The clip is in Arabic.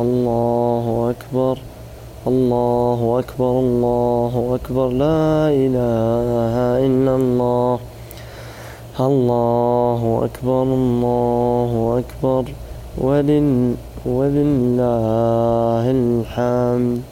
الله أكبر الله أكبر الله أكبر لا إله إلا الله. الله أكبر الله أكبر. ولل ولله الحمد.